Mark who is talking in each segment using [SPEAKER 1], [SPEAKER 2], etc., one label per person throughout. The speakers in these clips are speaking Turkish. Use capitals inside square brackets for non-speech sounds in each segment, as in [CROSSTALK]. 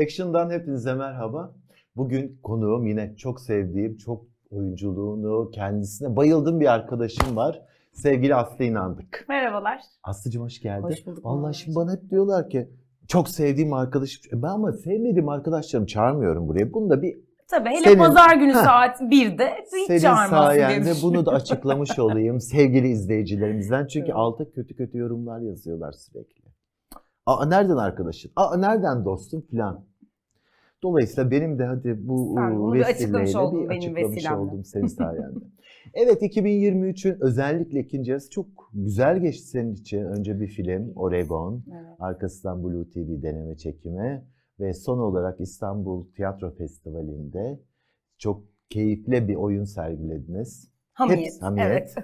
[SPEAKER 1] Action'dan hepinize merhaba. Bugün konuğum yine çok sevdiğim, çok oyunculuğunu, kendisine bayıldığım bir arkadaşım var. Sevgili Aslı İnandık.
[SPEAKER 2] Merhabalar.
[SPEAKER 1] Aslıcığım hoş geldin.
[SPEAKER 2] Hoş bulduk.
[SPEAKER 1] Vallahi şimdi bana hep diyorlar ki çok sevdiğim arkadaşım. E Ben ama sevmediğim arkadaşlarımı çağırmıyorum buraya. Bunu da bir
[SPEAKER 2] Tabii hele
[SPEAKER 1] Senin-
[SPEAKER 2] pazar günü
[SPEAKER 1] Heh.
[SPEAKER 2] saat 1'de hiç
[SPEAKER 1] senin sayende bunu da açıklamış olayım sevgili izleyicilerimizden. Çünkü
[SPEAKER 2] Evet.
[SPEAKER 1] altta kötü kötü yorumlar yazıyorlar sürekli. Aa nereden arkadaşın? Aa nereden dostum filan. Dolayısıyla benim de hadi bu
[SPEAKER 2] Sen bir
[SPEAKER 1] vesileyle
[SPEAKER 2] açıklamış
[SPEAKER 1] bir açıklamış oldum senin sayende. [LAUGHS] evet 2023'ün özellikle ikinci yarısı çok güzel geçti senin için. Önce bir film Oregon,
[SPEAKER 2] Evet.
[SPEAKER 1] arkasından Blue TV deneme çekimi ve son olarak İstanbul Tiyatro Festivali'nde çok keyifli bir oyun sergilediniz.
[SPEAKER 2] Hamiyet.
[SPEAKER 1] Hepsi hamiyet.
[SPEAKER 2] Evet.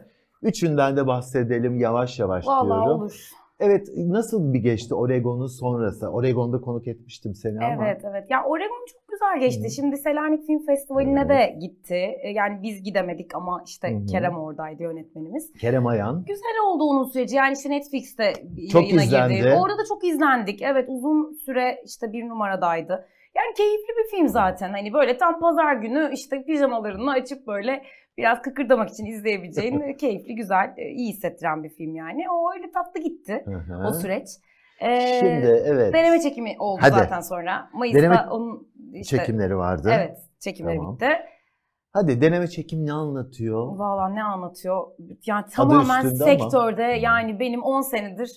[SPEAKER 1] Üçünden de bahsedelim yavaş yavaş
[SPEAKER 2] Vallahi
[SPEAKER 1] diyorum.
[SPEAKER 2] olur.
[SPEAKER 1] Evet nasıl bir geçti Oregon'un sonrası? Oregon'da konuk etmiştim seni ama.
[SPEAKER 2] Evet evet. Ya Oregon çok güzel geçti.
[SPEAKER 1] Hı.
[SPEAKER 2] Şimdi Selanik Film Festivali'ne
[SPEAKER 1] Evet.
[SPEAKER 2] de gitti. E, Yani biz gidemedik ama işte
[SPEAKER 1] Hı hı.
[SPEAKER 2] Kerem oradaydı yönetmenimiz.
[SPEAKER 1] Kerem Ayan.
[SPEAKER 2] Güzel oldu onun süreci. Yani işte Netflix'te
[SPEAKER 1] Çok
[SPEAKER 2] yayına
[SPEAKER 1] izlendi.
[SPEAKER 2] girdi. Orada da çok izlendik. Evet uzun süre işte bir numaradaydı. Yani keyifli bir film zaten. Hani böyle tam pazar günü işte pijamalarını açıp böyle biraz kıkırdamak için izleyebileceğin [LAUGHS] keyifli, güzel, e, iyi hissettiren bir film yani. O öyle tatlı gitti
[SPEAKER 1] Hı hı.
[SPEAKER 2] o süreç. Ee,
[SPEAKER 1] Şimdi evet
[SPEAKER 2] Deneme çekimi oldu
[SPEAKER 1] Hadi.
[SPEAKER 2] zaten sonra. Mayıs'ta
[SPEAKER 1] Deneme
[SPEAKER 2] onun işte,
[SPEAKER 1] çekimleri vardı.
[SPEAKER 2] Evet çekimleri
[SPEAKER 1] Tamam.
[SPEAKER 2] bitti.
[SPEAKER 1] Hadi deneme çekim ne anlatıyor?
[SPEAKER 2] Valla ne anlatıyor? Yani tamamen
[SPEAKER 1] üstünde ama.
[SPEAKER 2] sektörde yani benim 10 senedir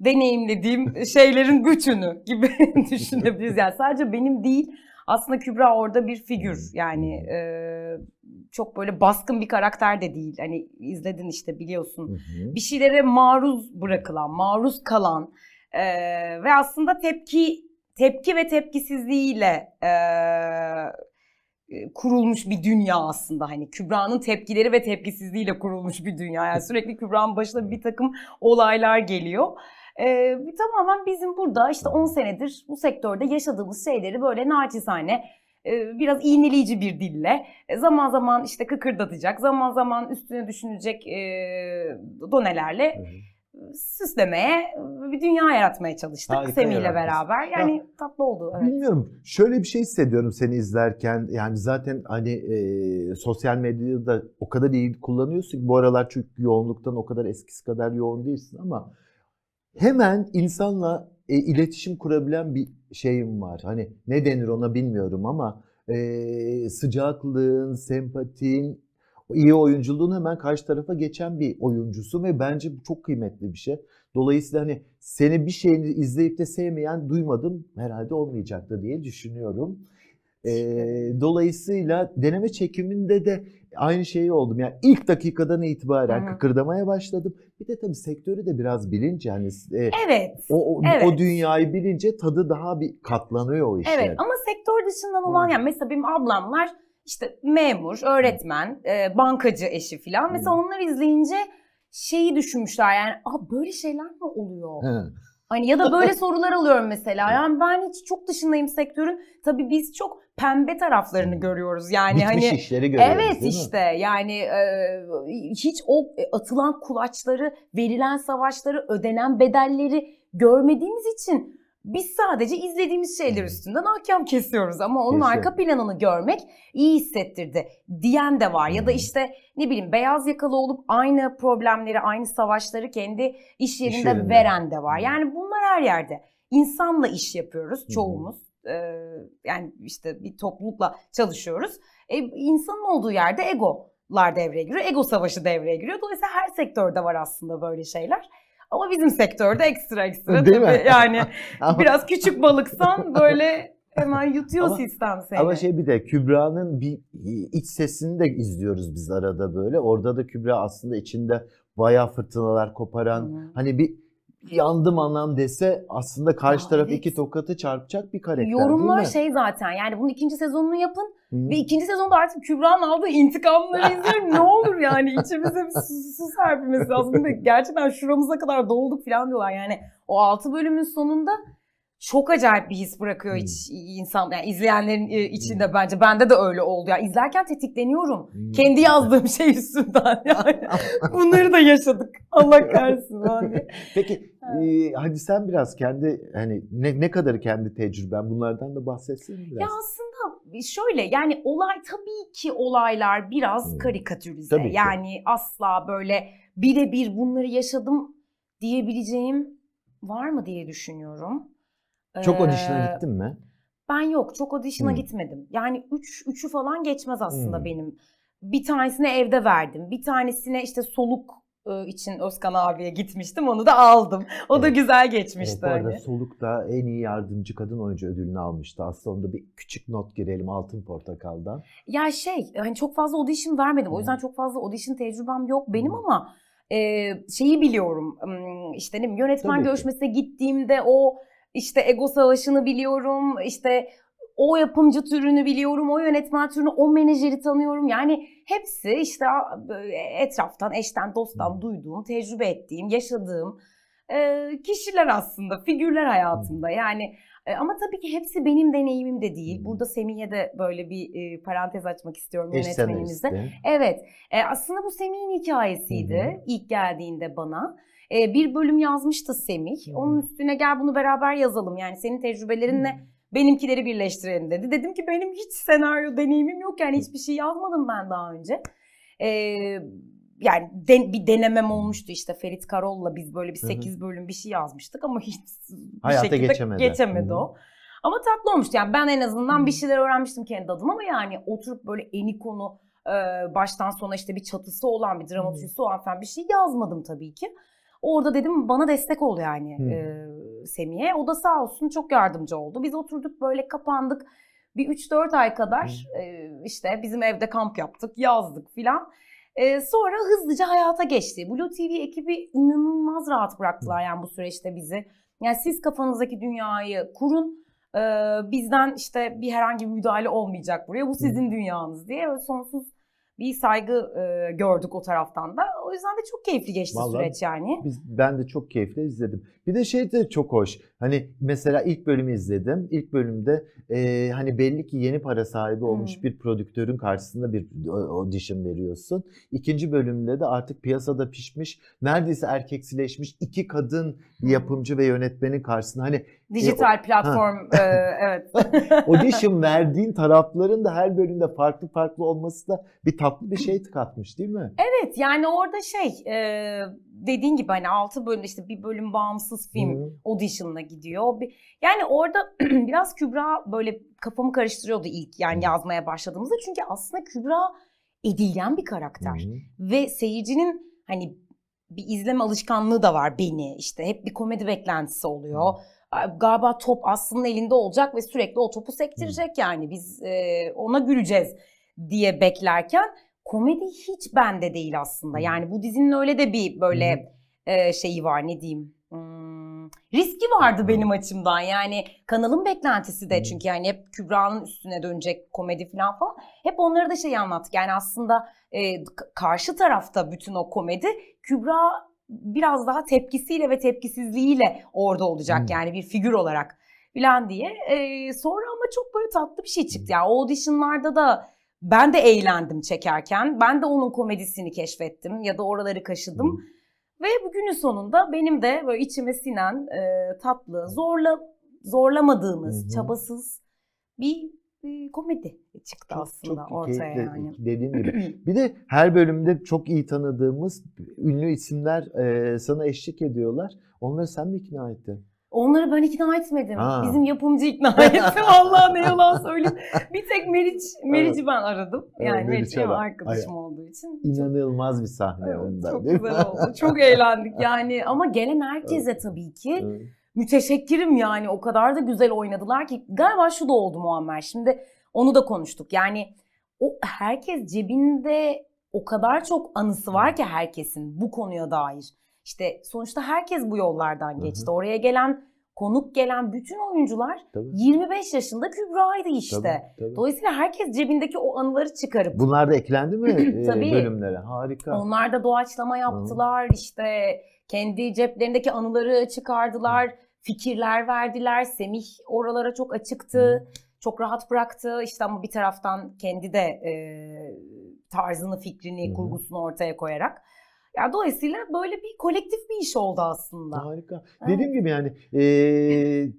[SPEAKER 2] deneyimlediğim şeylerin [LAUGHS] bütünü gibi [LAUGHS] düşünebiliriz. Yani sadece benim değil aslında Kübra orada bir figür yani e, çok böyle baskın bir karakter de değil. Hani izledin işte biliyorsun.
[SPEAKER 1] Hı hı.
[SPEAKER 2] Bir şeylere maruz bırakılan, maruz kalan e, ve aslında tepki tepki ve tepkisizliğiyle e, e, kurulmuş bir dünya aslında hani Kübra'nın tepkileri ve tepkisizliğiyle kurulmuş bir dünya yani sürekli Kübra'nın başına bir takım olaylar geliyor. Ee, tamamen bizim burada işte 10 senedir bu sektörde yaşadığımız şeyleri böyle naçizane biraz iğneleyici bir dille e, zaman zaman işte kıkırdatacak zaman zaman üstüne düşünecek donelerle. Süslemeye bir dünya yaratmaya çalıştık
[SPEAKER 1] Harika
[SPEAKER 2] Semih ile beraber yani tatlı oldu. Evet.
[SPEAKER 1] Bilmiyorum. Şöyle bir şey hissediyorum seni izlerken. Yani zaten hani e, sosyal medyada da o kadar iyi kullanıyorsun ki bu aralar çünkü yoğunluktan o kadar eskisi kadar yoğun değilsin ama hemen insanla e, iletişim kurabilen bir şeyim var. Hani ne denir ona bilmiyorum ama e, sıcaklığın, sempatin, iyi oyunculuğun hemen karşı tarafa geçen bir oyuncusu ve bence bu çok kıymetli bir şey. Dolayısıyla hani seni bir şeyini izleyip de sevmeyen duymadım herhalde olmayacaktı diye düşünüyorum. Ee, dolayısıyla deneme çekiminde de aynı şeyi oldum. Yani ilk dakikadan itibaren
[SPEAKER 2] Hı hı.
[SPEAKER 1] kıkırdamaya başladım. Bir de tabii sektörü de biraz bilince hani e,
[SPEAKER 2] Evet.
[SPEAKER 1] o, o,
[SPEAKER 2] Evet.
[SPEAKER 1] o dünyayı bilince tadı daha bir katlanıyor o işe.
[SPEAKER 2] Evet ama sektör dışından olan
[SPEAKER 1] Hı.
[SPEAKER 2] yani mesela benim ablamlar işte memur, öğretmen, e, bankacı eşi falan. Mesela onları izleyince şeyi düşünmüşler yani Aa, böyle şeyler mi oluyor?
[SPEAKER 1] Hı.
[SPEAKER 2] Hani ya da böyle [LAUGHS] sorular alıyorum mesela. Yani ben hiç çok dışındayım sektörün. Tabii biz çok pembe taraflarını görüyoruz. Yani
[SPEAKER 1] Bitmiş
[SPEAKER 2] hani
[SPEAKER 1] işleri görüyoruz
[SPEAKER 2] Evet
[SPEAKER 1] değil mi?
[SPEAKER 2] işte yani e, hiç o atılan kulaçları, verilen savaşları, ödenen bedelleri görmediğimiz için biz sadece izlediğimiz şeyler üstünden ahkam kesiyoruz ama onun
[SPEAKER 1] Kesin.
[SPEAKER 2] arka planını görmek iyi hissettirdi diyen de var. Ya da işte ne bileyim beyaz yakalı olup aynı problemleri, aynı savaşları kendi iş yerinde,
[SPEAKER 1] yerinde.
[SPEAKER 2] veren de var. Yani bunlar her yerde. İnsanla iş yapıyoruz çoğumuz. Ee, yani işte bir toplulukla çalışıyoruz. E, insanın olduğu yerde egolar devreye giriyor. Ego savaşı devreye giriyor. Dolayısıyla her sektörde var aslında böyle şeyler. Ama bizim sektörde ekstra ekstra
[SPEAKER 1] Değil
[SPEAKER 2] tabii
[SPEAKER 1] mi?
[SPEAKER 2] yani [LAUGHS] biraz küçük balıksan [LAUGHS] böyle hemen yutuyor
[SPEAKER 1] Ama-
[SPEAKER 2] sistem seni.
[SPEAKER 1] Ama şey bir de Kübra'nın bir iç sesini de izliyoruz biz arada böyle. Orada da Kübra aslında içinde bayağı fırtınalar koparan,
[SPEAKER 2] Hı.
[SPEAKER 1] hani bir yandım anlam dese aslında karşı
[SPEAKER 2] Ya
[SPEAKER 1] taraf
[SPEAKER 2] evet.
[SPEAKER 1] iki tokatı çarpacak bir karakter
[SPEAKER 2] Yorumlar
[SPEAKER 1] değil mi?
[SPEAKER 2] şey zaten yani bunun ikinci sezonunu yapın
[SPEAKER 1] Hı.
[SPEAKER 2] ve ikinci sezonda artık Kübra'nın aldığı intikamları [LAUGHS] izleyelim ne olur yani içimize bir su, su serpilmesi lazım. Gerçekten şuramıza kadar dolduk falan diyorlar yani o altı bölümün sonunda çok acayip bir his bırakıyor
[SPEAKER 1] Hmm.
[SPEAKER 2] iç, insan yani izleyenlerin e, içinde bence bende de öyle oldu ya izlerken tetikleniyorum
[SPEAKER 1] Hı.
[SPEAKER 2] kendi yazdığım şey üstünden [LAUGHS] yani [LAUGHS] bunları da yaşadık Allah kahretsin yani. [LAUGHS]
[SPEAKER 1] Peki Ee, hadi sen biraz kendi hani ne, ne kadar kendi tecrüben bunlardan da bahsetsene biraz.
[SPEAKER 2] Ya aslında şöyle yani olay tabii ki olaylar biraz
[SPEAKER 1] Hmm.
[SPEAKER 2] karikatürize.
[SPEAKER 1] Tabii ki.
[SPEAKER 2] Yani asla böyle birebir bunları yaşadım diyebileceğim var mı diye düşünüyorum.
[SPEAKER 1] Çok audition'a gittin mi?
[SPEAKER 2] Ben yok çok audition'a
[SPEAKER 1] Hmm.
[SPEAKER 2] gitmedim. Yani üç, üçü falan geçmez aslında
[SPEAKER 1] Hmm.
[SPEAKER 2] benim. Bir tanesini evde verdim. Bir tanesine işte soluk için Özkan abiye gitmiştim. Onu da aldım. O da
[SPEAKER 1] Evet.
[SPEAKER 2] güzel geçmişti.
[SPEAKER 1] Evet, bu arada
[SPEAKER 2] hani.
[SPEAKER 1] Soluk'ta en iyi yardımcı kadın oyuncu ödülünü almıştı. Aslında onda bir küçük not girelim Altın Portakal'dan.
[SPEAKER 2] Ya şey hani çok fazla audition vermedim. O yüzden çok fazla audition tecrübem yok benim
[SPEAKER 1] Hı.
[SPEAKER 2] ama e, şeyi biliyorum. Hmm, İşte ne yönetmen
[SPEAKER 1] Tabii ki.
[SPEAKER 2] görüşmesine gittiğimde o işte ego savaşını biliyorum. İşte o yapımcı türünü biliyorum, o yönetmen türünü, o menajeri tanıyorum. Yani hepsi işte etraftan, eşten, dosttan duyduğum, tecrübe ettiğim, yaşadığım kişiler aslında, figürler hayatımda. Yani e, ama tabii ki hepsi benim deneyimim de değil. Burada Semih'e de böyle bir e, parantez açmak istiyorum yönetmenimizde. Evet, e, aslında bu Semih'in hikayesiydi
[SPEAKER 1] Hı hı.
[SPEAKER 2] ilk geldiğinde bana. E, bir bölüm yazmıştı Semih.
[SPEAKER 1] Hı.
[SPEAKER 2] Onun üstüne gel bunu beraber yazalım. Yani senin tecrübelerinle benimkileri birleştirelim dedi. Dedim ki benim hiç senaryo deneyimim yok yani hiçbir şey yazmadım ben daha önce. Ee, yani den- bir denemem olmuştu işte Ferit Karol'la biz böyle bir
[SPEAKER 1] Hı hı.
[SPEAKER 2] 8 bölüm bir şey yazmıştık ama hiç bir
[SPEAKER 1] Hayata
[SPEAKER 2] şekilde
[SPEAKER 1] geçemedi.
[SPEAKER 2] geçemedi
[SPEAKER 1] Hı hı.
[SPEAKER 2] o. Ama tatlı olmuştu yani ben en azından
[SPEAKER 1] Hı.
[SPEAKER 2] bir şeyler öğrenmiştim kendi adıma ama yani oturup böyle eni konu e, baştan sona işte bir çatısı olan bir dramaturjisi olan falan bir şey yazmadım tabii ki. Orada dedim bana destek ol yani
[SPEAKER 1] Hı.
[SPEAKER 2] e, Semih'e. O da sağ olsun çok yardımcı oldu. Biz oturduk böyle kapandık. Bir 3-4 ay kadar e, işte bizim evde kamp yaptık, yazdık filan. E, sonra hızlıca hayata geçti. Blue TV ekibi inanılmaz rahat bıraktılar yani bu süreçte bizi. Yani siz kafanızdaki dünyayı kurun. e, bizden işte bir herhangi bir müdahale olmayacak buraya. Bu sizin dünyanız diye böyle sonsuz bir saygı e, gördük o taraftan da. O yüzden de çok keyifli geçti
[SPEAKER 1] Vallahi
[SPEAKER 2] süreç yani.
[SPEAKER 1] Biz, ben de çok keyifle izledim. Bir de şey de çok hoş. Hani mesela ilk bölümü izledim. İlk bölümde e, hani belli ki yeni para sahibi olmuş
[SPEAKER 2] Hmm.
[SPEAKER 1] bir prodüktörün karşısında bir o- audition veriyorsun. İkinci bölümde de artık piyasada pişmiş, neredeyse erkeksileşmiş iki kadın yapımcı ve yönetmenin karşısında hani
[SPEAKER 2] Dijital platform e, evet. [LAUGHS]
[SPEAKER 1] audition verdiğin tarafların da her bölümde farklı farklı olması da bir tatlı bir şey katmış değil mi?
[SPEAKER 2] Evet yani orada şey e, dediğin gibi hani 6 bölüm işte bir bölüm bağımsız film
[SPEAKER 1] Hı.
[SPEAKER 2] audition'la gidiyor. Bir- Yani orada [CLEARS THROAT] biraz Kübra böyle kafamı karıştırıyordu ilk yani yazmaya başladığımızda. Çünkü aslında Kübra edilgen bir karakter.
[SPEAKER 1] Hı.
[SPEAKER 2] Ve seyircinin hani bir izleme alışkanlığı da var beni. İşte hep bir komedi beklentisi oluyor. Galiba top aslında elinde olacak ve sürekli o topu sektirecek yani. Biz e, ona güleceğiz diye beklerken komedi hiç bende değil aslında. Yani bu dizinin öyle de bir böyle e, şeyi var ne diyeyim. Hmm, riski vardı benim açımdan. Yani kanalın beklentisi de çünkü yani hep Kübra'nın üstüne dönecek komedi falan falan. Hep onları da şey anlattık. Yani aslında e, karşı tarafta bütün o komedi Kübra biraz daha tepkisiyle ve tepkisizliğiyle orada olacak.
[SPEAKER 1] Hmm.
[SPEAKER 2] Yani bir figür olarak falan diye. E, sonra ama çok böyle tatlı bir şey çıktı. Yani auditionlarda da ben de eğlendim çekerken. Ben de onun komedisini keşfettim ya da oraları kaşıdım. Ve bugünün sonunda benim de böyle içime sinen e, tatlı, zorla zorlamadığımız,
[SPEAKER 1] Hı hı.
[SPEAKER 2] çabasız bir, bir komedi çıktı
[SPEAKER 1] Çok,
[SPEAKER 2] aslında
[SPEAKER 1] çok
[SPEAKER 2] ortaya
[SPEAKER 1] keyifli,
[SPEAKER 2] yani.
[SPEAKER 1] Dediğim gibi. [CLEARS THROAT] Bir de her bölümde çok iyi tanıdığımız ünlü isimler e, sana eşlik ediyorlar. Onları sen mi ikna ettin?
[SPEAKER 2] Onları ben ikna etmedim.
[SPEAKER 1] Ha.
[SPEAKER 2] Bizim yapımcı ikna [LAUGHS] etti. Vallahi ne yalan söyleyeyim. Bir tek Meriç, Meriç'i ben aradım.
[SPEAKER 1] Evet,
[SPEAKER 2] Yani Meriç
[SPEAKER 1] Meriç'e
[SPEAKER 2] benim
[SPEAKER 1] bak.
[SPEAKER 2] arkadaşım olduğu için.
[SPEAKER 1] İnanılmaz bir sahne
[SPEAKER 2] Evet,
[SPEAKER 1] onda.
[SPEAKER 2] çok güzel oldu. Çok eğlendik [LAUGHS] yani. Ama gelen herkese tabii ki
[SPEAKER 1] Evet.
[SPEAKER 2] müteşekkirim yani. O kadar da güzel oynadılar ki. Galiba şu da oldu Muammer. Şimdi onu da konuştuk. Yani o herkes cebinde o kadar çok anısı var ki herkesin bu konuya dair. İşte sonuçta herkes bu yollardan
[SPEAKER 1] Hı hı.
[SPEAKER 2] geçti. Oraya gelen, konuk gelen bütün oyuncular
[SPEAKER 1] Tabii.
[SPEAKER 2] 25 yaşında Kübra'ydı işte.
[SPEAKER 1] Tabii, tabii.
[SPEAKER 2] Dolayısıyla herkes cebindeki o anıları çıkarıp
[SPEAKER 1] Bunlar da eklendi mi [CLEARS THROAT] e,
[SPEAKER 2] Tabii.
[SPEAKER 1] bölümlere? Harika.
[SPEAKER 2] onlar da doğaçlama yaptılar. işte kendi ceplerindeki anıları çıkardılar. Fikirler verdiler. Semih oralara çok açıktı. Çok rahat bıraktı. İşte ama bir taraftan kendi de e, tarzını, fikrini,
[SPEAKER 1] Hı hı.
[SPEAKER 2] kurgusunu ortaya koyarak. Yani dolayısıyla böyle bir kolektif bir iş oldu aslında.
[SPEAKER 1] Harika.
[SPEAKER 2] Evet.
[SPEAKER 1] Dediğim gibi yani eee,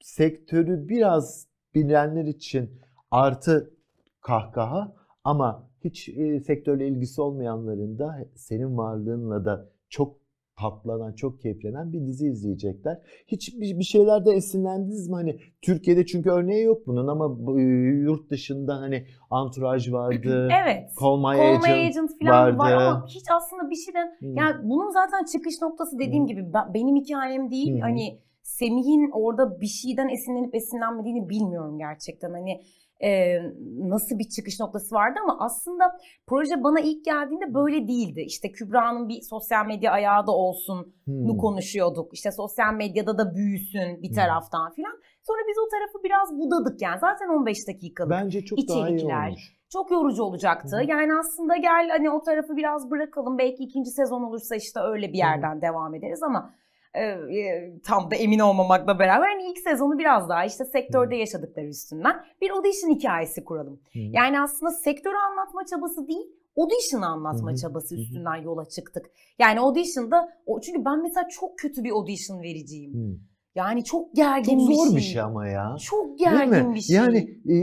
[SPEAKER 1] sektörü biraz bilenler için artı kahkaha ama hiç eee, sektörle ilgisi olmayanların da senin varlığınla da çok patlanan, çok keyiflenen bir dizi izleyecekler. Hiç bir, bir şeylerde esinlendiniz mi? Hani Türkiye'de çünkü örneği yok bunun ama eee, yurt dışında hani Entourage vardı. [CLEARS THROAT]
[SPEAKER 2] Evet.
[SPEAKER 1] Call My
[SPEAKER 2] Call
[SPEAKER 1] Agent.
[SPEAKER 2] My Agent falan var
[SPEAKER 1] vardı.
[SPEAKER 2] ama hiç aslında bir şeyden
[SPEAKER 1] Hı.
[SPEAKER 2] yani bunun zaten çıkış noktası dediğim
[SPEAKER 1] Hı.
[SPEAKER 2] gibi ben- benim hikayem değil.
[SPEAKER 1] Hı.
[SPEAKER 2] Hani Semih'in orada bir şeyden esinlenip esinlenmediğini bilmiyorum gerçekten. Hani e, nasıl bir çıkış noktası vardı ama aslında proje bana ilk geldiğinde böyle değildi. İşte Kübra'nın bir sosyal medya ayağı da olsun
[SPEAKER 1] Hmm.
[SPEAKER 2] nu konuşuyorduk. İşte sosyal medyada da büyüsün bir
[SPEAKER 1] Hı.
[SPEAKER 2] taraftan filan. Sonra biz o tarafı biraz budadık yani. Zaten 15 dakikalık.
[SPEAKER 1] Bence çok daha iyi
[SPEAKER 2] içerikler.
[SPEAKER 1] olmuş.
[SPEAKER 2] Çok yorucu olacaktı.
[SPEAKER 1] Hı hı.
[SPEAKER 2] Yani aslında gel hani o tarafı biraz bırakalım. Belki ikinci sezon olursa işte öyle bir yerden devam ederiz ama e, tam da emin olmamakla beraber hani ilk sezonu biraz daha işte sektörde yaşadıkları üstünden bir audition hikayesi kuralım.
[SPEAKER 1] Hı.
[SPEAKER 2] Yani aslında sektörü anlatma çabası değil, audition'ı anlatma
[SPEAKER 1] Hı hı,
[SPEAKER 2] çabası
[SPEAKER 1] hı hı.
[SPEAKER 2] üstünden yola çıktık. Yani audition'da o çünkü ben mesela çok kötü bir audition vericiyim.
[SPEAKER 1] Hmm.
[SPEAKER 2] Yani çok gergin
[SPEAKER 1] Çok
[SPEAKER 2] bir
[SPEAKER 1] zor
[SPEAKER 2] şey.
[SPEAKER 1] bir şey ama ya.
[SPEAKER 2] Çok gergin bir şey.
[SPEAKER 1] Yani e,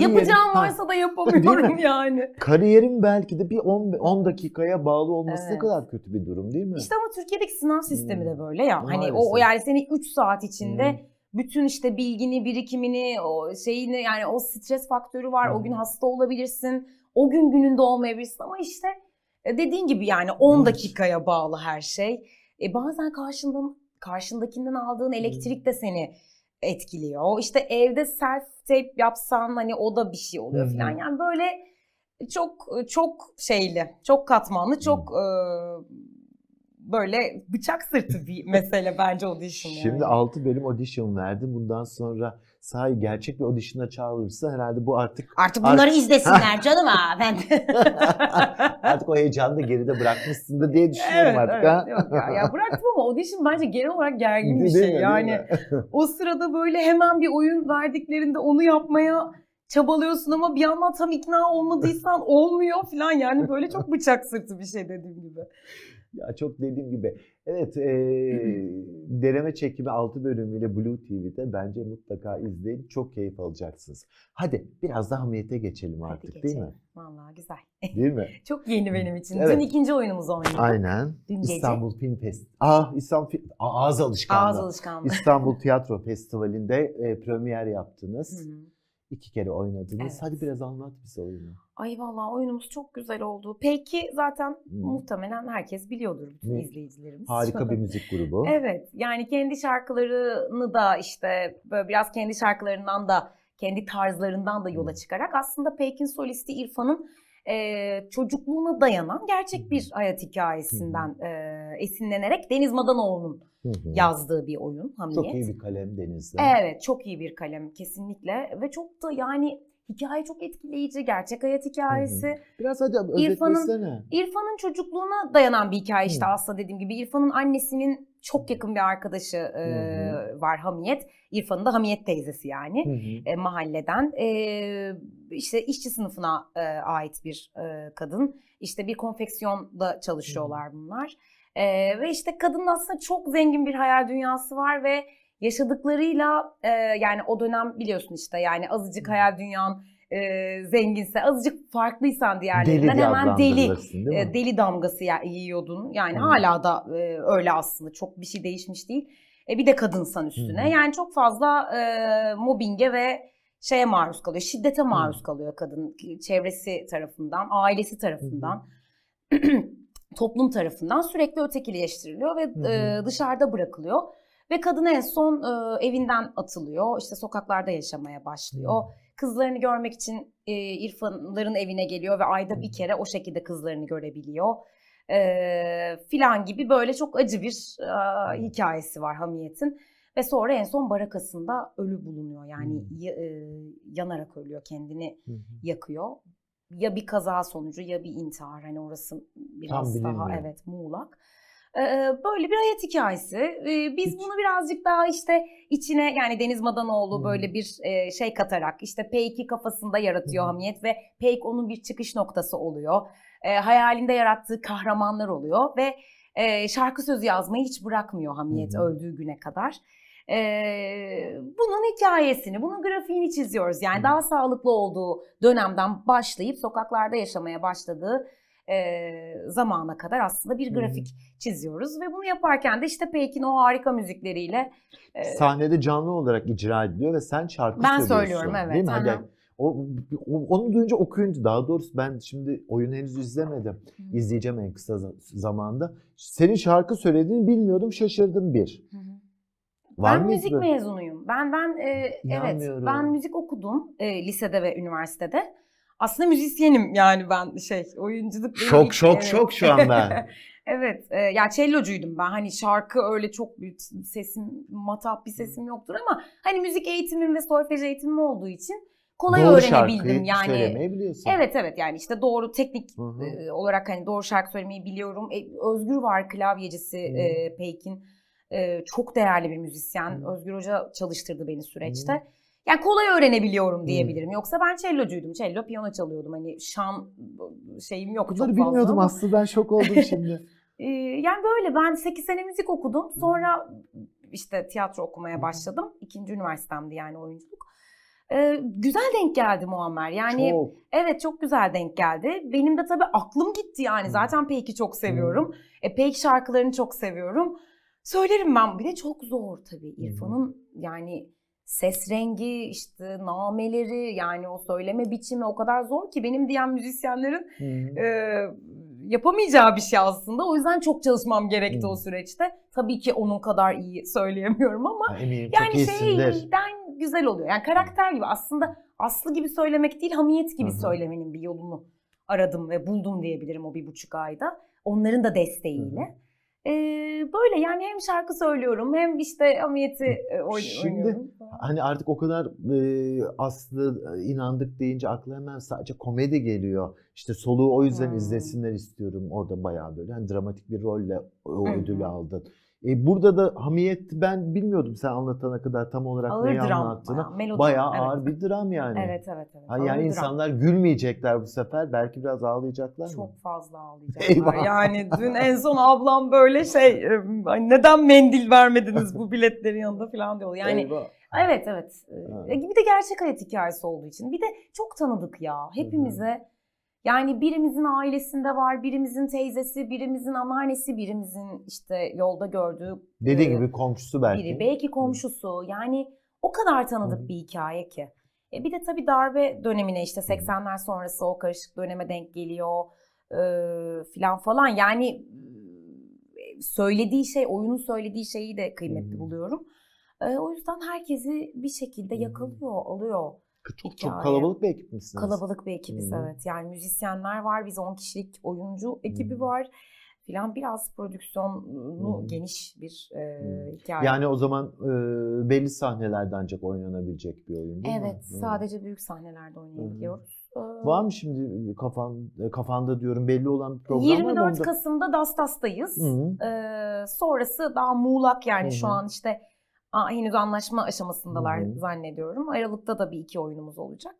[SPEAKER 2] Yapacağım varsa da yapamıyorum yani.
[SPEAKER 1] kariyerin belki de bir 10 10 dakikaya bağlı olması ne
[SPEAKER 2] Evet.
[SPEAKER 1] kadar kötü bir durum değil mi?
[SPEAKER 2] İşte ama Türkiye'deki sınav sistemi
[SPEAKER 1] Hmm.
[SPEAKER 2] de böyle ya. Hani o, o
[SPEAKER 1] Maalesef.
[SPEAKER 2] yani seni 3 saat içinde
[SPEAKER 1] Hmm.
[SPEAKER 2] bütün işte bilgini, birikimini, o şeyini yani o stres faktörü var. O gün
[SPEAKER 1] Hmm.
[SPEAKER 2] hasta olabilirsin. O gün gününde olmayabilirsin ama işte e, dediğin gibi yani 10
[SPEAKER 1] Evet.
[SPEAKER 2] dakikaya bağlı her şey. E bazen karşından karşındakinden aldığın elektrik de seni etkiliyor. İşte evde self tape yapsan hani o da bir şey oluyor falan. Yani böyle çok çok şeyli, çok katmanlı, çok e, böyle bıçak sırtı bir [LAUGHS] mesele bence audition yani.
[SPEAKER 1] Şimdi 6 bölüm audition verdim. Bundan sonra sahi gerçek bir audition'a çağırırsa herhalde bu artık
[SPEAKER 2] Artık bunları izlesinler [LAUGHS] canım ha. Ben [LAUGHS]
[SPEAKER 1] artık o heyecanı da geride bırakmışsın da diye düşünüyorum
[SPEAKER 2] evet,
[SPEAKER 1] artık
[SPEAKER 2] evet.
[SPEAKER 1] ha.
[SPEAKER 2] Yok ya, ya bıraktım ama audition bence genel olarak gergin bir
[SPEAKER 1] Değil
[SPEAKER 2] şey.
[SPEAKER 1] mi,
[SPEAKER 2] yani o sırada böyle hemen bir oyun verdiklerinde onu yapmaya çabalıyorsun ama bir yandan tam ikna olmadıysan [LAUGHS] olmuyor falan yani böyle çok bıçak sırtı bir şey dediğim gibi.
[SPEAKER 1] Ya çok dediğim gibi. Evet, e, deneme çekimi 6 bölümüyle Blue TV'de bence mutlaka izleyin. Çok keyif alacaksınız. Hadi biraz da hamiyete geçelim
[SPEAKER 2] Hadi
[SPEAKER 1] artık değil
[SPEAKER 2] geçelim.
[SPEAKER 1] mi?
[SPEAKER 2] Vallahi güzel.
[SPEAKER 1] Değil mi? [LAUGHS]
[SPEAKER 2] Çok yeni benim için.
[SPEAKER 1] Evet.
[SPEAKER 2] Dün ikinci oyunumuzu oynadık.
[SPEAKER 1] Aynen.
[SPEAKER 2] Dün gece.
[SPEAKER 1] İstanbul Film Fest. Ah, İstanbul. Aa, ağız alışkanlığı.
[SPEAKER 2] Ağız alışkanlığı.
[SPEAKER 1] İstanbul Tiyatro Festivali'nde e, premier yaptınız.
[SPEAKER 2] Hı hı.
[SPEAKER 1] İki kere oynadınız.
[SPEAKER 2] Evet.
[SPEAKER 1] Hadi biraz anlat bize oyunu.
[SPEAKER 2] Ay vallahi oyunumuz çok güzel oldu. Peki zaten
[SPEAKER 1] Hmm.
[SPEAKER 2] muhtemelen herkes biliyordur bütün
[SPEAKER 1] Ne?
[SPEAKER 2] izleyicilerimiz.
[SPEAKER 1] Harika [LAUGHS] bir müzik grubu.
[SPEAKER 2] Evet yani kendi şarkılarını da işte böyle biraz kendi şarkılarından da kendi tarzlarından da yola
[SPEAKER 1] Hmm.
[SPEAKER 2] çıkarak aslında Pekin solisti İrfan'ın e, çocukluğuna dayanan gerçek bir hayat hikayesinden e, esinlenerek Deniz Madanoğlu'nun
[SPEAKER 1] Hı hı.
[SPEAKER 2] yazdığı bir oyun Hamiyet.
[SPEAKER 1] Çok iyi bir kalem Deniz'de.
[SPEAKER 2] Evet çok iyi bir kalem kesinlikle ve çok da yani hikaye çok etkileyici gerçek hayat hikayesi.
[SPEAKER 1] Biraz hadi
[SPEAKER 2] İrfan'ın-
[SPEAKER 1] özetlesene.
[SPEAKER 2] İrfan'ın çocukluğuna dayanan bir hikaye işte
[SPEAKER 1] Hı.
[SPEAKER 2] aslında dediğim gibi. İrfan'ın annesinin çok yakın bir arkadaşı e,
[SPEAKER 1] Hı
[SPEAKER 2] var Hamiyet. İrfan'ın da Hamiyet teyzesi yani
[SPEAKER 1] Hı hı.
[SPEAKER 2] e, mahalleden. E, işte işçi sınıfına e, ait bir e, kadın. İşte bir konfeksiyonda çalışıyorlar bunlar. E, ve işte kadının aslında çok zengin bir hayal dünyası var ve yaşadıklarıyla e, yani o dönem biliyorsun işte yani azıcık
[SPEAKER 1] Hı.
[SPEAKER 2] hayal dünyan e, zenginse azıcık farklıysan
[SPEAKER 1] Deli
[SPEAKER 2] diğerlerinden
[SPEAKER 1] diye
[SPEAKER 2] hemen deli e, deli damgası ya- yiyordun. Yani
[SPEAKER 1] Hı.
[SPEAKER 2] hala da e, öyle aslında çok bir şey değişmiş değil. E, bir de kadınsan üstüne.
[SPEAKER 1] Hı hı.
[SPEAKER 2] Yani çok fazla e, mobbinge ve şeye maruz kalıyor. Şiddete maruz
[SPEAKER 1] Hı.
[SPEAKER 2] kalıyor kadın çevresi tarafından, ailesi tarafından. [CLEARS THROAT] toplum tarafından sürekli ötekileştiriliyor ve
[SPEAKER 1] Hı
[SPEAKER 2] e,
[SPEAKER 1] hı.
[SPEAKER 2] dışarıda bırakılıyor. Ve kadın en son e, evinden atılıyor. İşte sokaklarda yaşamaya başlıyor. Kızlarını görmek için e, İrfanların evine geliyor ve ayda bir kere o şekilde kızlarını görebiliyor. E, filan gibi böyle çok acı bir e, hikayesi var Hamiyet'in. Ve sonra en son barakasında ölü bulunuyor. Yani ya- e, yanarak ölüyor, kendini
[SPEAKER 1] Hı hı.
[SPEAKER 2] yakıyor. Ya bir kaza sonucu ya bir intihar. Hani orası biraz daha
[SPEAKER 1] bilinmiyor.
[SPEAKER 2] evet muğlak. Ee, böyle bir hayat hikayesi. Ee, biz
[SPEAKER 1] Hiç-
[SPEAKER 2] bunu birazcık daha işte içine yani Deniz Madanoğlu
[SPEAKER 1] Hmm.
[SPEAKER 2] böyle bir e, şey katarak işte Peyk'i kafasında yaratıyor
[SPEAKER 1] Hmm.
[SPEAKER 2] Hamiyet ve Peyk onun bir çıkış noktası oluyor. e, hayalinde yarattığı kahramanlar oluyor ve e, şarkı sözü yazmayı hiç bırakmıyor Hamiyet
[SPEAKER 1] hı.
[SPEAKER 2] öldüğü güne kadar. E, bunun hikayesini, bunun grafiğini çiziyoruz. Yani daha sağlıklı olduğu dönemden başlayıp sokaklarda yaşamaya başladığı e, zamana kadar aslında bir grafik çiziyoruz ve bunu yaparken de işte Peyk'in o harika müzikleriyle e,
[SPEAKER 1] Sahnede canlı olarak icra ediliyor ve sen şarkı
[SPEAKER 2] Ben
[SPEAKER 1] söylüyorsun.
[SPEAKER 2] söylüyorum, evet.
[SPEAKER 1] Değil mi? Hani o, onu duyunca okuyunca daha doğrusu ben şimdi oyunu henüz izlemedim.
[SPEAKER 2] Hı.
[SPEAKER 1] İzleyeceğim en kısa za- zamanda. Senin şarkı söylediğini bilmiyordum şaşırdım bir.
[SPEAKER 2] Hı.
[SPEAKER 1] Var
[SPEAKER 2] ben müzik
[SPEAKER 1] böyle?
[SPEAKER 2] mezunuyum. Ben ben e, evet ben müzik okudum e, lisede ve üniversitede. Aslında müzisyenim yani ben şey oyunculuk
[SPEAKER 1] Şok şok
[SPEAKER 2] evet.
[SPEAKER 1] şok şu an ben. [LAUGHS]
[SPEAKER 2] evet e, ya cellocuydum ben. Hani şarkı öyle çok bir sesim matah bir sesim yoktur ama hani müzik eğitimim ve solfej eğitimim olduğu için kolay
[SPEAKER 1] Doğru
[SPEAKER 2] öğrenebildim yani.
[SPEAKER 1] söylemeyi biliyorsun.
[SPEAKER 2] Evet evet yani işte doğru teknik
[SPEAKER 1] Hı hı.
[SPEAKER 2] e, olarak hani doğru şarkı söylemeyi biliyorum. E, Özgür var klavyecisi
[SPEAKER 1] Hı.
[SPEAKER 2] e, Peyk'in. E, çok değerli bir müzisyen.
[SPEAKER 1] Hı.
[SPEAKER 2] Özgür Hoca çalıştırdı beni süreçte.
[SPEAKER 1] Hı.
[SPEAKER 2] Yani kolay öğrenebiliyorum diyebilirim. Yoksa ben cellocuydum. Cello, piyano çalıyordum. Hani şan şeyim yok çok
[SPEAKER 1] Bunları
[SPEAKER 2] fazla
[SPEAKER 1] bilmiyordum
[SPEAKER 2] ama.
[SPEAKER 1] aslında ben şok oldum [LAUGHS] şimdi.
[SPEAKER 2] Yani böyle ben 8 sene müzik okudum. Sonra işte tiyatro okumaya başladım. İkinci üniversitemdi yani oyunculuk. E, güzel denk geldi Muammer. Yani
[SPEAKER 1] Çok.
[SPEAKER 2] Evet çok güzel denk geldi. Benim de tabii aklım gitti yani. Zaten Peyk'i çok seviyorum. E, Peyk şarkılarını çok seviyorum. Söylerim ben. Bir de çok zor tabii. İrfan'ın yani ses rengi, işte nameleri yani o söyleme biçimi o kadar zor ki benim diyen müzisyenlerin e, yapamayacağı bir şey aslında. O yüzden çok çalışmam gerekti
[SPEAKER 1] Hı.
[SPEAKER 2] o süreçte. Tabii ki onun kadar iyi söyleyemiyorum ama
[SPEAKER 1] Eminim
[SPEAKER 2] yani
[SPEAKER 1] iyisindir.
[SPEAKER 2] şeyden güzel oluyor. Yani karakter gibi aslında Aslı gibi söylemek değil hamiyet gibi
[SPEAKER 1] Hı hı.
[SPEAKER 2] söylemenin bir yolunu aradım ve buldum diyebilirim o bir buçuk ayda. Onların da desteğiyle. Ee, böyle yani hem şarkı söylüyorum hem işte hamiyeti e, oyn-
[SPEAKER 1] Şimdi-
[SPEAKER 2] oynuyorum.
[SPEAKER 1] Hani artık o kadar e, Aslı e, inandık deyince akla hemen sadece komedi geliyor. İşte soluğu o yüzden
[SPEAKER 2] Hmm.
[SPEAKER 1] izlesinler istiyorum. Orada bayağı böyle hani dramatik bir rolle o ödülü aldın. E, burada da Hamiyet ben bilmiyordum sen anlatana kadar tam olarak
[SPEAKER 2] Ağır
[SPEAKER 1] neyi
[SPEAKER 2] dram,
[SPEAKER 1] anlattığını.
[SPEAKER 2] bayağı, melodram,
[SPEAKER 1] Bayağı
[SPEAKER 2] evet.
[SPEAKER 1] ağır bir dram yani.
[SPEAKER 2] Evet evet evet.
[SPEAKER 1] Ha,
[SPEAKER 2] Ağır
[SPEAKER 1] yani
[SPEAKER 2] dram.
[SPEAKER 1] insanlar gülmeyecekler bu sefer. Belki biraz ağlayacaklar mı?
[SPEAKER 2] Çok fazla ağlayacaklar.
[SPEAKER 1] Eyvah.
[SPEAKER 2] Yani dün en son ablam böyle şey e, "Ay neden mendil vermediniz bu biletlerin yanında falan diyor. Yani
[SPEAKER 1] Eyvah.
[SPEAKER 2] Evet evet.
[SPEAKER 1] Ha.
[SPEAKER 2] Ee, Bir de gerçek hayat hikayesi olduğu için. Bir de çok tanıdık ya. Hepimize yani birimizin ailesinde var, birimizin teyzesi, birimizin anneannesi, birimizin işte yolda gördüğü
[SPEAKER 1] Dediği
[SPEAKER 2] e,
[SPEAKER 1] gibi komşusu belki.
[SPEAKER 2] biri, belki komşusu. Yani o kadar tanıdık
[SPEAKER 1] Hı.
[SPEAKER 2] bir hikaye ki. E bir de tabii darbe dönemine işte 80'ler sonrası o karışık döneme denk geliyor e, filan falan. Yani e, söylediği şey, oyunun söylediği şeyi de kıymetli
[SPEAKER 1] Hı.
[SPEAKER 2] buluyorum. E, o yüzden herkesi bir şekilde yakalıyor, alıyor.
[SPEAKER 1] Çok, çok kalabalık bir ekip misiniz?
[SPEAKER 2] Kalabalık bir ekibiz
[SPEAKER 1] Hı.
[SPEAKER 2] evet. Yani müzisyenler var, biz 10 kişilik oyuncu ekibi
[SPEAKER 1] Hı.
[SPEAKER 2] var filan. Biraz prodüksiyonu
[SPEAKER 1] Hı.
[SPEAKER 2] geniş bir e, hikaye.
[SPEAKER 1] Yani o zaman e, belli sahnelerde ancak oynanabilecek bir oyun değil mi?
[SPEAKER 2] Evet, sadece büyük sahnelerde oynayabiliyoruz. Ee,
[SPEAKER 1] Var mı şimdi kafan kafanda diyorum belli olan bir program var mı?
[SPEAKER 2] 24
[SPEAKER 1] onda?
[SPEAKER 2] Kasım'da Dastas'tayız.
[SPEAKER 1] Hı.
[SPEAKER 2] Ee, sonrası daha muğlak yani
[SPEAKER 1] Hı
[SPEAKER 2] şu an işte aa, henüz anlaşma aşamasındalar
[SPEAKER 1] Hı hı.
[SPEAKER 2] zannediyorum. Aralıkta da bir iki oyunumuz olacak.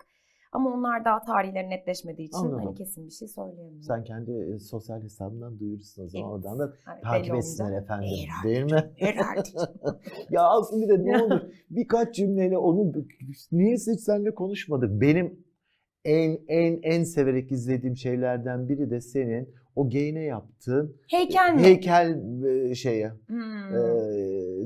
[SPEAKER 2] Ama onlar daha tarihleri netleşmediği için
[SPEAKER 1] Anladım.
[SPEAKER 2] hani kesin bir şey söyleyemiyorum.
[SPEAKER 1] Sen kendi e, sosyal hesabından duyurursun o zaman
[SPEAKER 2] Evet.
[SPEAKER 1] oradan da
[SPEAKER 2] Yani
[SPEAKER 1] takip etsinler
[SPEAKER 2] olunca-
[SPEAKER 1] efendim
[SPEAKER 2] Herhalde.
[SPEAKER 1] değil mi? [LAUGHS]
[SPEAKER 2] Herhalde. [LAUGHS]
[SPEAKER 1] ya aslında bir de ne olur birkaç cümleyle onu niye hiç seninle konuşmadık? Benim en en en severek izlediğim şeylerden biri de senin o geyne yaptığın
[SPEAKER 2] Heykel mi?
[SPEAKER 1] heykel e, şeye.
[SPEAKER 2] Hmm.
[SPEAKER 1] E,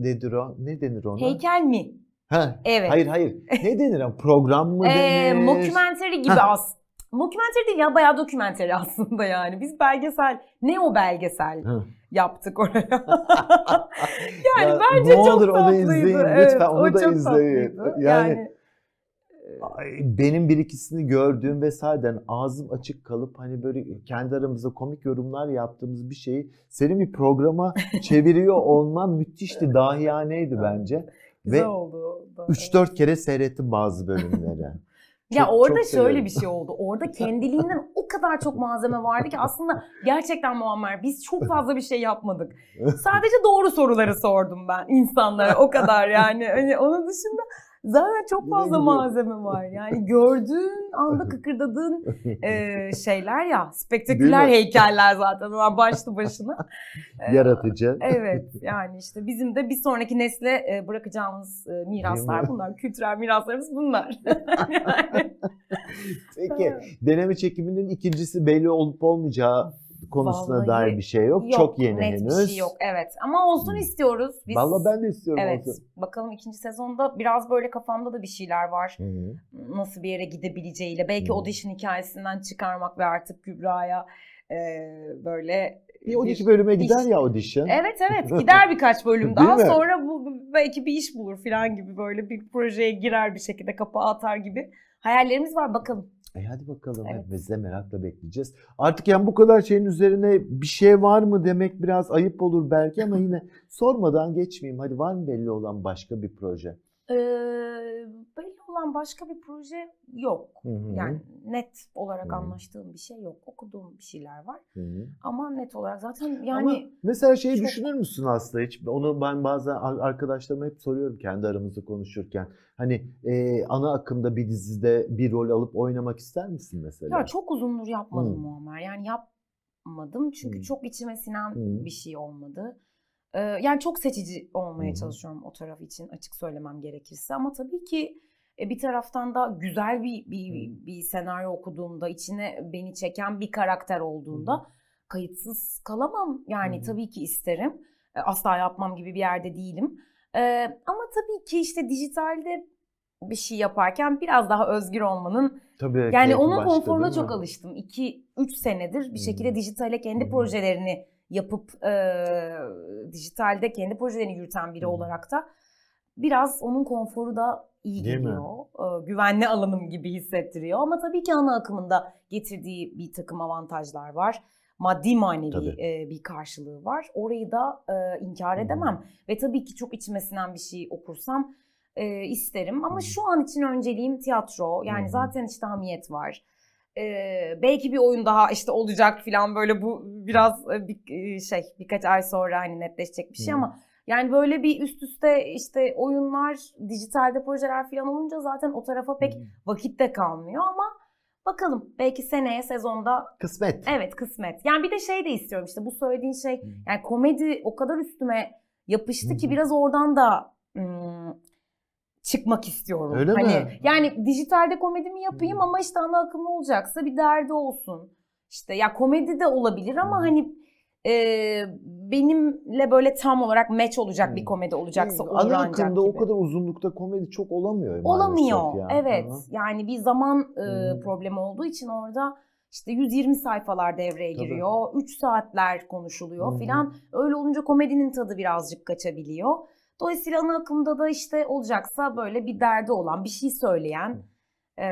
[SPEAKER 1] nedir o? Ne denir ona?
[SPEAKER 2] Heykel mi?
[SPEAKER 1] Ha,
[SPEAKER 2] Evet.
[SPEAKER 1] Hayır hayır. [LAUGHS] Ne denir? Program mı
[SPEAKER 2] Ee,
[SPEAKER 1] denir?
[SPEAKER 2] mockumentary gibi az. Mockumentary değil ya bayağı dokumentary aslında yani. Biz belgesel, ne o belgesel
[SPEAKER 1] Hı.
[SPEAKER 2] yaptık oraya. [LAUGHS] yani
[SPEAKER 1] Ya
[SPEAKER 2] bence
[SPEAKER 1] ne
[SPEAKER 2] çok
[SPEAKER 1] olur onu
[SPEAKER 2] tatlıydı.
[SPEAKER 1] izleyin,
[SPEAKER 2] Evet,
[SPEAKER 1] lütfen onu da izleyin.
[SPEAKER 2] tatlıydı.
[SPEAKER 1] Yani- Ay, benim bir ikisini gördüğüm ve sahiden ağzım açık kalıp hani böyle kendi aramızda komik yorumlar yaptığımız bir şeyi senin bir programa [LAUGHS] çeviriyor olman müthişti, dahiyaneydi bence.
[SPEAKER 2] güzel
[SPEAKER 1] ve
[SPEAKER 2] oldu. o da.
[SPEAKER 1] 3-4 kere seyrettim bazı bölümleri. [LAUGHS]
[SPEAKER 2] Ya
[SPEAKER 1] Çok-
[SPEAKER 2] orada
[SPEAKER 1] çok
[SPEAKER 2] şöyle
[SPEAKER 1] severim.
[SPEAKER 2] bir şey oldu. Orada [LAUGHS] kendiliğinden o kadar çok malzeme vardı ki aslında gerçekten Muammer biz çok fazla bir şey yapmadık. Sadece doğru soruları sordum ben insanlara o kadar yani. Hani onun dışında Zaten çok fazla malzeme var. Yani gördüğün anda [LAUGHS] kıkırdadığın [LAUGHS] e, şeyler ya. Spektaküler heykeller zaten var başlı başına. [LAUGHS]
[SPEAKER 1] Yaratıcı.
[SPEAKER 2] Evet yani işte bizim de bir sonraki nesle bırakacağımız miraslar
[SPEAKER 1] mi?
[SPEAKER 2] bunlar. Kültürel miraslarımız bunlar. Yani,
[SPEAKER 1] Peki deneme çekiminin ikincisi belli olup olmayacağı konusuna
[SPEAKER 2] Vallahi
[SPEAKER 1] dair bir şey yok. Çok yeni
[SPEAKER 2] net
[SPEAKER 1] henüz.
[SPEAKER 2] bir şey yok evet. Ama olsun
[SPEAKER 1] Hmm.
[SPEAKER 2] istiyoruz. Biz,
[SPEAKER 1] Vallahi ben de istiyorum
[SPEAKER 2] Evet
[SPEAKER 1] olsun.
[SPEAKER 2] bakalım ikinci sezonda biraz böyle kafamda da bir şeyler var.
[SPEAKER 1] Hı hı.
[SPEAKER 2] Nasıl bir yere gidebileceğiyle. Belki
[SPEAKER 1] Hmm.
[SPEAKER 2] audition hikayesinden çıkarmak ve artık Kübra'ya e, böyle
[SPEAKER 1] Bir 12 bölüme gider ya audition.
[SPEAKER 2] Evet evet [LAUGHS] gider birkaç bölüm
[SPEAKER 1] Değil
[SPEAKER 2] daha
[SPEAKER 1] mi?
[SPEAKER 2] sonra bu belki bir iş bulur falan gibi böyle bir projeye girer bir şekilde kapağı atar gibi hayallerimiz var bakalım.
[SPEAKER 1] E hadi bakalım.
[SPEAKER 2] Evet.
[SPEAKER 1] Biz de merakla bekleyeceğiz. Artık yani bu kadar şeyin üzerine bir şey var mı demek biraz ayıp olur belki ama yine [LAUGHS] sormadan geçmeyeyim. Hadi var mı belli olan başka bir proje?
[SPEAKER 2] Ee, belli olan başka bir proje yok.
[SPEAKER 1] Hı hı.
[SPEAKER 2] Yani net olarak
[SPEAKER 1] Hı.
[SPEAKER 2] anlaştığım bir şey yok. Okuduğum bir şeyler var
[SPEAKER 1] Hı hı.
[SPEAKER 2] ama net olarak zaten
[SPEAKER 1] Ama
[SPEAKER 2] yani
[SPEAKER 1] mesela şeyi
[SPEAKER 2] çok-
[SPEAKER 1] düşünür müsün Aslı hiç? Onu ben bazen ar- arkadaşlarıma hep soruyorum kendi aramızda konuşurken. Hani e, ana akımda bir dizide bir rol alıp oynamak ister misin mesela?
[SPEAKER 2] ya çok uzundur yapmadım
[SPEAKER 1] Hı.
[SPEAKER 2] Muammer. Yani yapmadım çünkü
[SPEAKER 1] Hı.
[SPEAKER 2] çok içime sinen
[SPEAKER 1] Hı.
[SPEAKER 2] bir şey olmadı. Yani çok seçici olmaya
[SPEAKER 1] hı.
[SPEAKER 2] çalışıyorum o taraf için açık söylemem gerekirse ama tabii ki e, bir taraftan da güzel bir bir, bir senaryo okuduğumda içine beni çeken bir karakter olduğunda kayıtsız kalamam. Yani
[SPEAKER 1] Hı hı.
[SPEAKER 2] tabii ki isterim. E, Asla yapmam gibi bir yerde değilim. E, ama tabii ki işte dijitalde bir şey yaparken biraz daha özgür olmanın
[SPEAKER 1] Tabii.
[SPEAKER 2] yani onun
[SPEAKER 1] başka,
[SPEAKER 2] konforuna çok alıştım. 2-3 senedir bir şekilde
[SPEAKER 1] Hı.
[SPEAKER 2] dijitale kendi
[SPEAKER 1] Hı hı.
[SPEAKER 2] projelerini yapıp e, dijitalde kendi projelerini yürüten biri
[SPEAKER 1] Hı hı.
[SPEAKER 2] olarak da biraz onun konforu da iyi
[SPEAKER 1] Değil mi?
[SPEAKER 2] geliyor. E, güvenli alanım gibi hissettiriyor. Ama tabii ki ana akımında getirdiği bir takım avantajlar var. Maddi manevi
[SPEAKER 1] Tabii.
[SPEAKER 2] bir karşılığı var. Orayı da inkar edemem. Ve tabii ki çok içime sinen bir şey okursam isterim. Ama
[SPEAKER 1] Hı.
[SPEAKER 2] şu an için önceliğim tiyatro. Yani
[SPEAKER 1] hı.
[SPEAKER 2] zaten işte hamiyet var. Ee, belki bir oyun daha işte olacak falan böyle bu biraz bir şey birkaç ay sonra hani netleşecek bir şey
[SPEAKER 1] Hı.
[SPEAKER 2] ama yani böyle bir üst üste işte oyunlar, dijitalde projeler falan olunca zaten o tarafa pek
[SPEAKER 1] Hı.
[SPEAKER 2] vakit de kalmıyor ama bakalım belki seneye sezonda
[SPEAKER 1] Kısmet.
[SPEAKER 2] evet kısmet. Yani bir de şey de istiyorum işte bu söylediğin şey
[SPEAKER 1] Hı.
[SPEAKER 2] yani komedi o kadar üstüme yapıştı ki
[SPEAKER 1] hı.
[SPEAKER 2] biraz oradan da ım, çıkmak istiyorum.
[SPEAKER 1] Öyle
[SPEAKER 2] hani,
[SPEAKER 1] mi?
[SPEAKER 2] Yani dijitalde komedimi yapayım
[SPEAKER 1] Hı.
[SPEAKER 2] ama işte ana akım olacaksa bir derdi olsun. İşte ya komedi de olabilir ama hani e, benimle böyle tam olarak match olacak
[SPEAKER 1] Hı.
[SPEAKER 2] bir komedi olacaksa olur
[SPEAKER 1] Ana
[SPEAKER 2] ancak gibi.
[SPEAKER 1] o kadar uzunlukta komedi çok olamıyor
[SPEAKER 2] Olamıyor.
[SPEAKER 1] ya.
[SPEAKER 2] Evet.
[SPEAKER 1] Aha.
[SPEAKER 2] Yani bir zaman e, problemi olduğu için orada işte 120 sayfalar devreye
[SPEAKER 1] Tabii.
[SPEAKER 2] giriyor. 3 saatler konuşuluyor filan. Öyle olunca komedinin tadı birazcık kaçabiliyor. Dolayısıyla ana akımda da işte olacaksa böyle bir derdi olan, bir şey söyleyen e,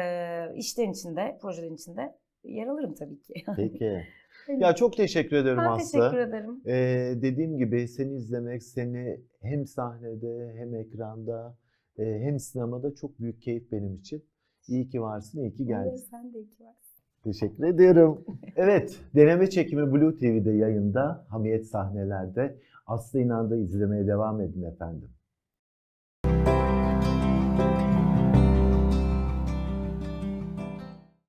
[SPEAKER 2] işlerin içinde, projelerin içinde yer alırım tabii ki. [LAUGHS]
[SPEAKER 1] Peki. Ya çok teşekkür ederim
[SPEAKER 2] ben
[SPEAKER 1] Aslı.
[SPEAKER 2] teşekkür ederim.
[SPEAKER 1] Ee, dediğim gibi seni izlemek, seni hem sahnede hem ekranda e, hem sinemada çok büyük keyif benim için. İyi ki varsın, iyi ki geldin.
[SPEAKER 2] Sen de iyi ki varsın.
[SPEAKER 1] Teşekkür ediyorum. Evet, deneme çekimi Blue TV'de yayında, Hamiyet sahnelerde. Aslı İnan'da izlemeye devam edin efendim.